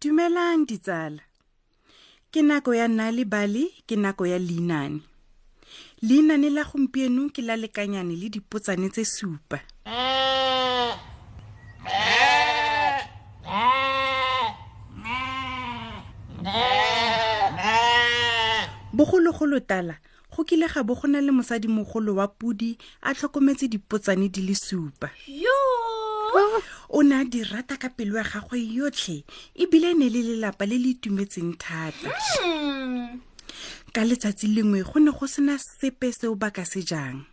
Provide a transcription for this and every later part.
dumelang ditsala ke nako ya nna le bale ke nako ya leinane leinane la gompieno ke la lekanyane le dipotsane tse supa bogologolo tala go kile ga bo go na le mosadimogolo wa podi a tlhokometse dipotsane di le supa o ne a di rata ka pelo ya gagwe yotlhe ebile ne le lelapa le le itumetseng thata hmm. ka letsatsi lengwe go ne go sena sepe seo ba ka se jang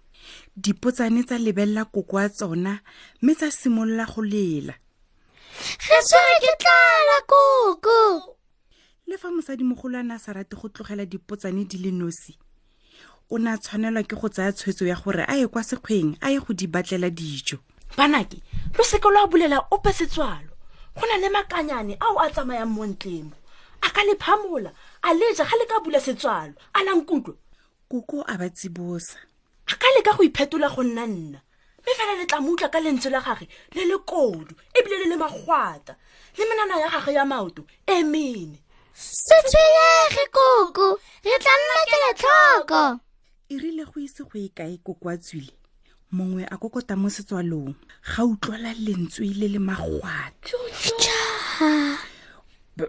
dipotsane tsa lebelela koko ya tsona mme tsa simolola go lela ge swere ke tlala koko le fa mosadimogolo a ne a sa rate go tlogela dipotsane di le nosi o ne a tshwanelwa ke go tsaya tshwetso ya gore a ye kwa sekgweng a ye go di batlela dijo banake lo seke lo a bulela ope setswalo go na le makanyane ao a tsamayang mo ntlemo a ka le phamola a leja ga le ka bula setswalo a lankutlwe koko a ba tsibosa a ka leka go iphetola go nna nna mme fela le tla mo utlwa ka lentswe la gage le le kodu ebile le le magwata le menana ya gage ya maoto e mene se tshwenyege koko re tla nna kele tlhoko e rile go ise go e kae koko a tswile mongwe a kokota mo setswalong ga utlwala lentswe le le magwata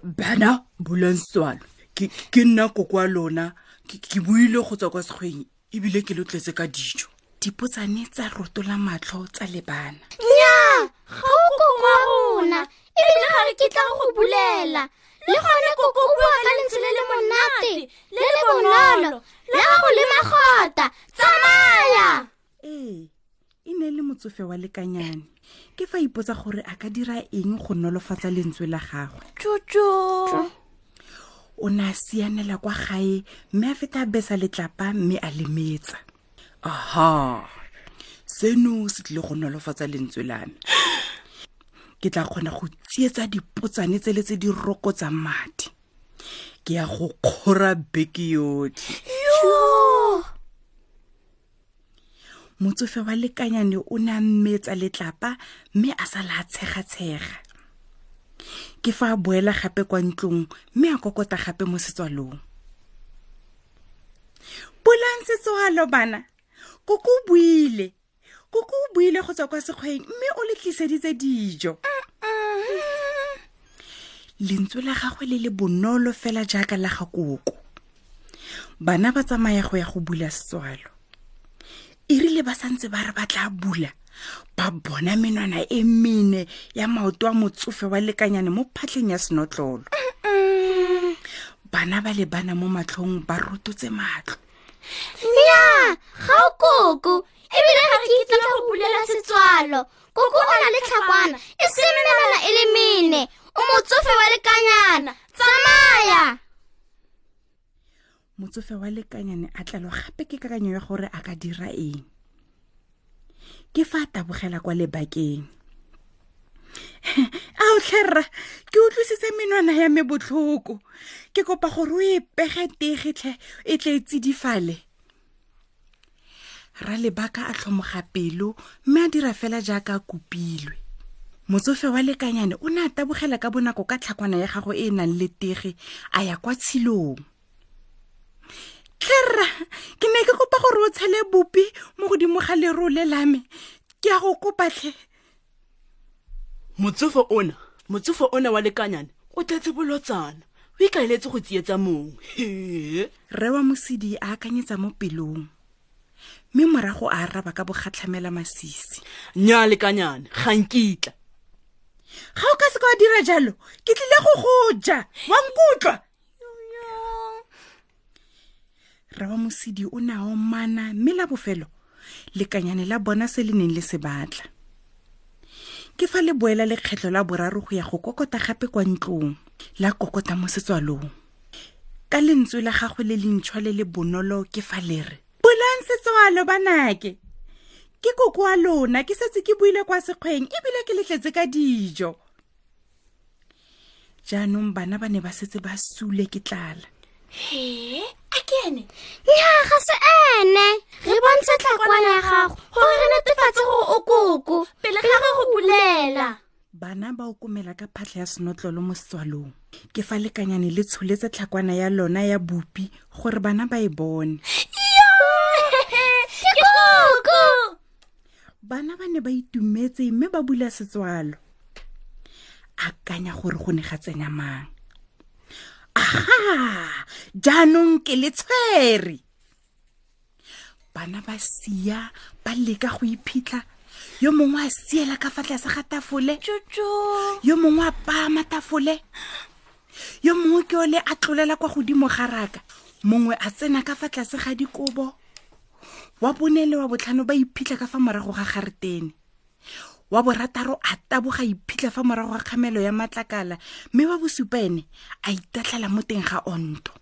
bana bolong setswalo ke nna koko a lona ke buile go tswa kwa sekgweng ebile ke lo tletse ka dijo dipotsane tsa rotola matlho tsa lebana nnyaa ga o koko wa rona ebile ga re kitla go bulela le gone koko o bua ka lentswe le le monate le le bonolo le ga go le magota tsamaya ee e ne e le motsofe wa lekanyane ke fa ipotsa gore a ka dira eng go nolofatsa lentswe la gagwe tšotšo o ne a sianela kwa gae mme a feta a besa letlapa mme a lemetsa aha seno se tlile go nolofatsa lentswe la me ke tla kgona go tsietsa dipotsane tsele tse di rokotsang madi ke ya go kgora beke yotlhe motsofe wa lekanyane o ne a mmetsa letlapa mme a sa la tshegatshega ke fa a boela gape kwa ntlong mme a kokota gape mo setswalong bolang setswalo bana koko o buile koko o buile go tswa kwa sekgweng mme o le tliseditse dijo lentswe la gagwe le le bonolo fela jaaka la ga koko bana ba tsamaya go ya go bula setswalo e rile ba santse ba re ba tla bula ba bona menwana e mene ya maoto a motsofe wa lekanyane mo phatlheng ya senotlolo bana ba lebana mo matlhong ba rototse matlho nya ga o koko ebile ga ke kitla go bulela setswalo koko o na le tlhakwana e se menana e le mene o motsofe wa lekanyana tsamaya motsofe wa lekanyane a tlalo gape ke kakanyo ya gore a ka dira eng ke fa a tabogela kwa lebakeng a o tlherra ke utlwisitse menwana ya me botlhoko ke kopa gore o e pege tegetlhe e tle e tsidifale ra lebaka a tlhomoga pelo mme a dira fela jaaka a kopilwe motsofe wa lekanyane o ne a tabogela ka bonako ka tlhakwana ya gago e e nang le tege a ya kwa tshilong tlherra ke ne ke kopa gore o tshele bopi mo godimo ga lerole lame ke ya go kopatlhe motsofe ona motsofe ona wa lekanyane o tletse bolotsana o ikaeletse go tsietsa mongwe rre wa mosidi a akanyetsa mo pelong mme morago a araba ka bogatlhamela masisi nya lekanyane ga nkitla ga o ka se ka wa dira jalo ke tlile go goja wa nkutlwa rra wa mosidi o ne a omana mme la bofelo lekanyane la bona se le neng le se batla ke fa le boela lekgetlho la boraro go ya go kokota gape kwa ntlong la kokota mo setswalong ka lentswe la gagwe le lentšhwa le le bonolo ke fa le re bolang setswalo banake ke koko wa lona ke setse ke buile kwa sekgweng ebile ke letletse ka dijo jaanong bana ba ne ba setse ba sule ke tlala he a ke ene nya ga se ene re bontshe tlhakwana ya gago gore re netefatse gore o koko pele ga re go bulela bana ba okomela ka phatlha ya senotlolo mo setswalong ke fa lekanyane le tsholetse tlhakwana ya lona ya bopi gore bana ba e bone bana ba ne ba itumetse mme ba bula setswalo akanya gore go ne ga tsenya mang aha jaanong ke le tshwere bana ba sia ba leka go iphitlha yo mongwe a siela ka fa tlase ga tafole yo mongwe a pama tafole yo mongwe ke ole a tlolela kwa godimo ga raka mongwe a tsena ka fa tlase ga dikobo wa bone le wa botlhano ba iphitlha ka fa morago ga garetene wa borataro a taboga iphitlha fa morago ga kgamelo ya matlakala mme wa bosupa ene a itatlhela mo teng ga onto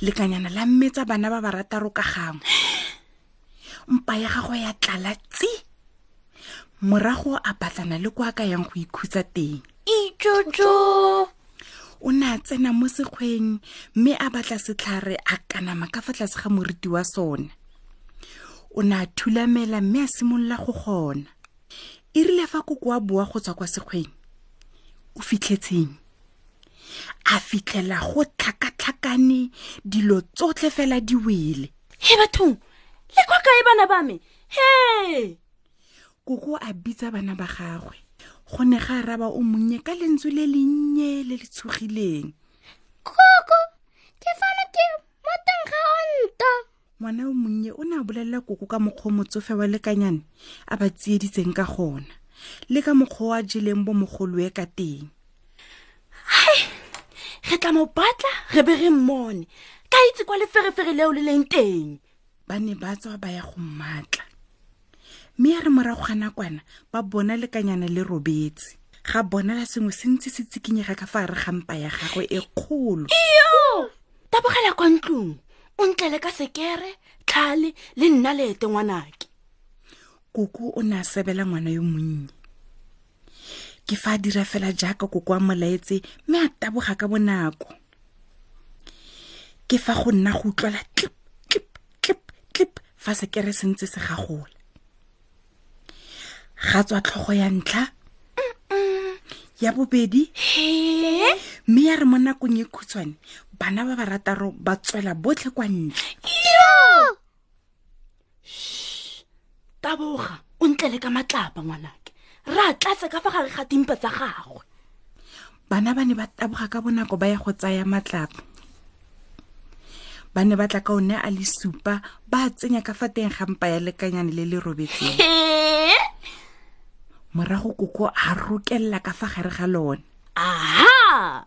lekanyana la mmetsa bana ba barataro ka gangwe mpa ya gago ya tlala tsi morago a batlana le kwa ka yang go ikhutsa teng itšotso o ne a tsena mo sekgweng mme a batla setlhare a kanama ka fa tlase ga moriti wa sone o ne a thulamela mme a simolola go gona e rile fa koko wa boa go tswa kwa sekgweng o fitlhetseng a fitlhela go tlhakatlhakane dilo tsotlhe fela di wele he bathong le kwa kae bana ba me he koko a bitsa bana ba gagwe go ne ga araba o monnye ka lentswe le lennye le le tshogileng koko ke fana ke mo teng ga onto ngwana o monnye o ne a bolelela koko ka mokgwa o motsofe wa lekanyane a ba tsieditseng ka gona le ka mokgwa wa jeleng bo mogoloe ka teng re tla mo batla re be re mmone ka itse kwa leferefere leo le leng teng ba ne ba tswa ba ya go mmatla mme ya re morago ga nakwana ba bona lekanyana le robetse ga bonela sengwe se ntse se tsikinyega ka fa re gampa ya gagwe e kgolo iyo tabogela kwa ntlong o ntlele ka sekere tlhale le nna leete ngwanake koko o ne a sebela ngwana yo monnye ke fa a dira fela jaaka koko a molaetse mme a taboga ka bonako ke fa go nna go utlwala tlip tlip tlip tlip fa sekere se ntse se gagola ga tswa tlhogo ya ntlha ya bobedi mme ya re mo nakong e khutshwane bana ba ba rataro ba tswela botlhe kwa ntle taboga o ntlele ka matlapa ngwanake ra tlatse ka fa gare ga dimpa tsa gagwe bana ba ne ba taboga ka bonako ba ya go tsaya matlapa ba ne ba tla ka one a le supa ba tsenya ka fa teng ga mpa ya lekanyane le le robetseng morago koko a rokelela ka fa gare ga lone aha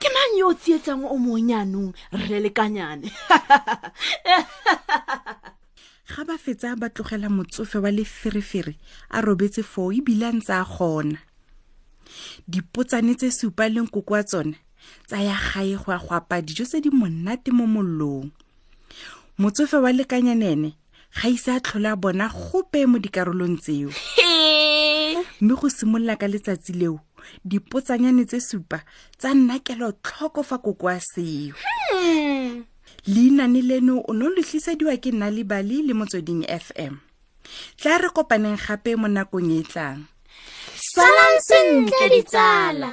ke mang yo o tsietsang o mong yaanong re lekanyane ga ba fetsa ba tlogela motsofe wa leferefere a robetse foo ebile a ntse a gona dipotsane tse supa leng koko wa tsone tsa ya gae go ya go apa dijo tse di monate mo mollong motsofe wa lekanyanene ga ise a tlhole a bona gope mo dikarolong tseo mme go simolola ka letsatsi leo dipotsanyane tse supa tsa nna kelo tlhoko fa koko a seo hmm. leinane leno o ne o letlisediwa ke nna libali le motsweding fm tla re kopaneng gape mo nakong e tlang salang sentle ditsala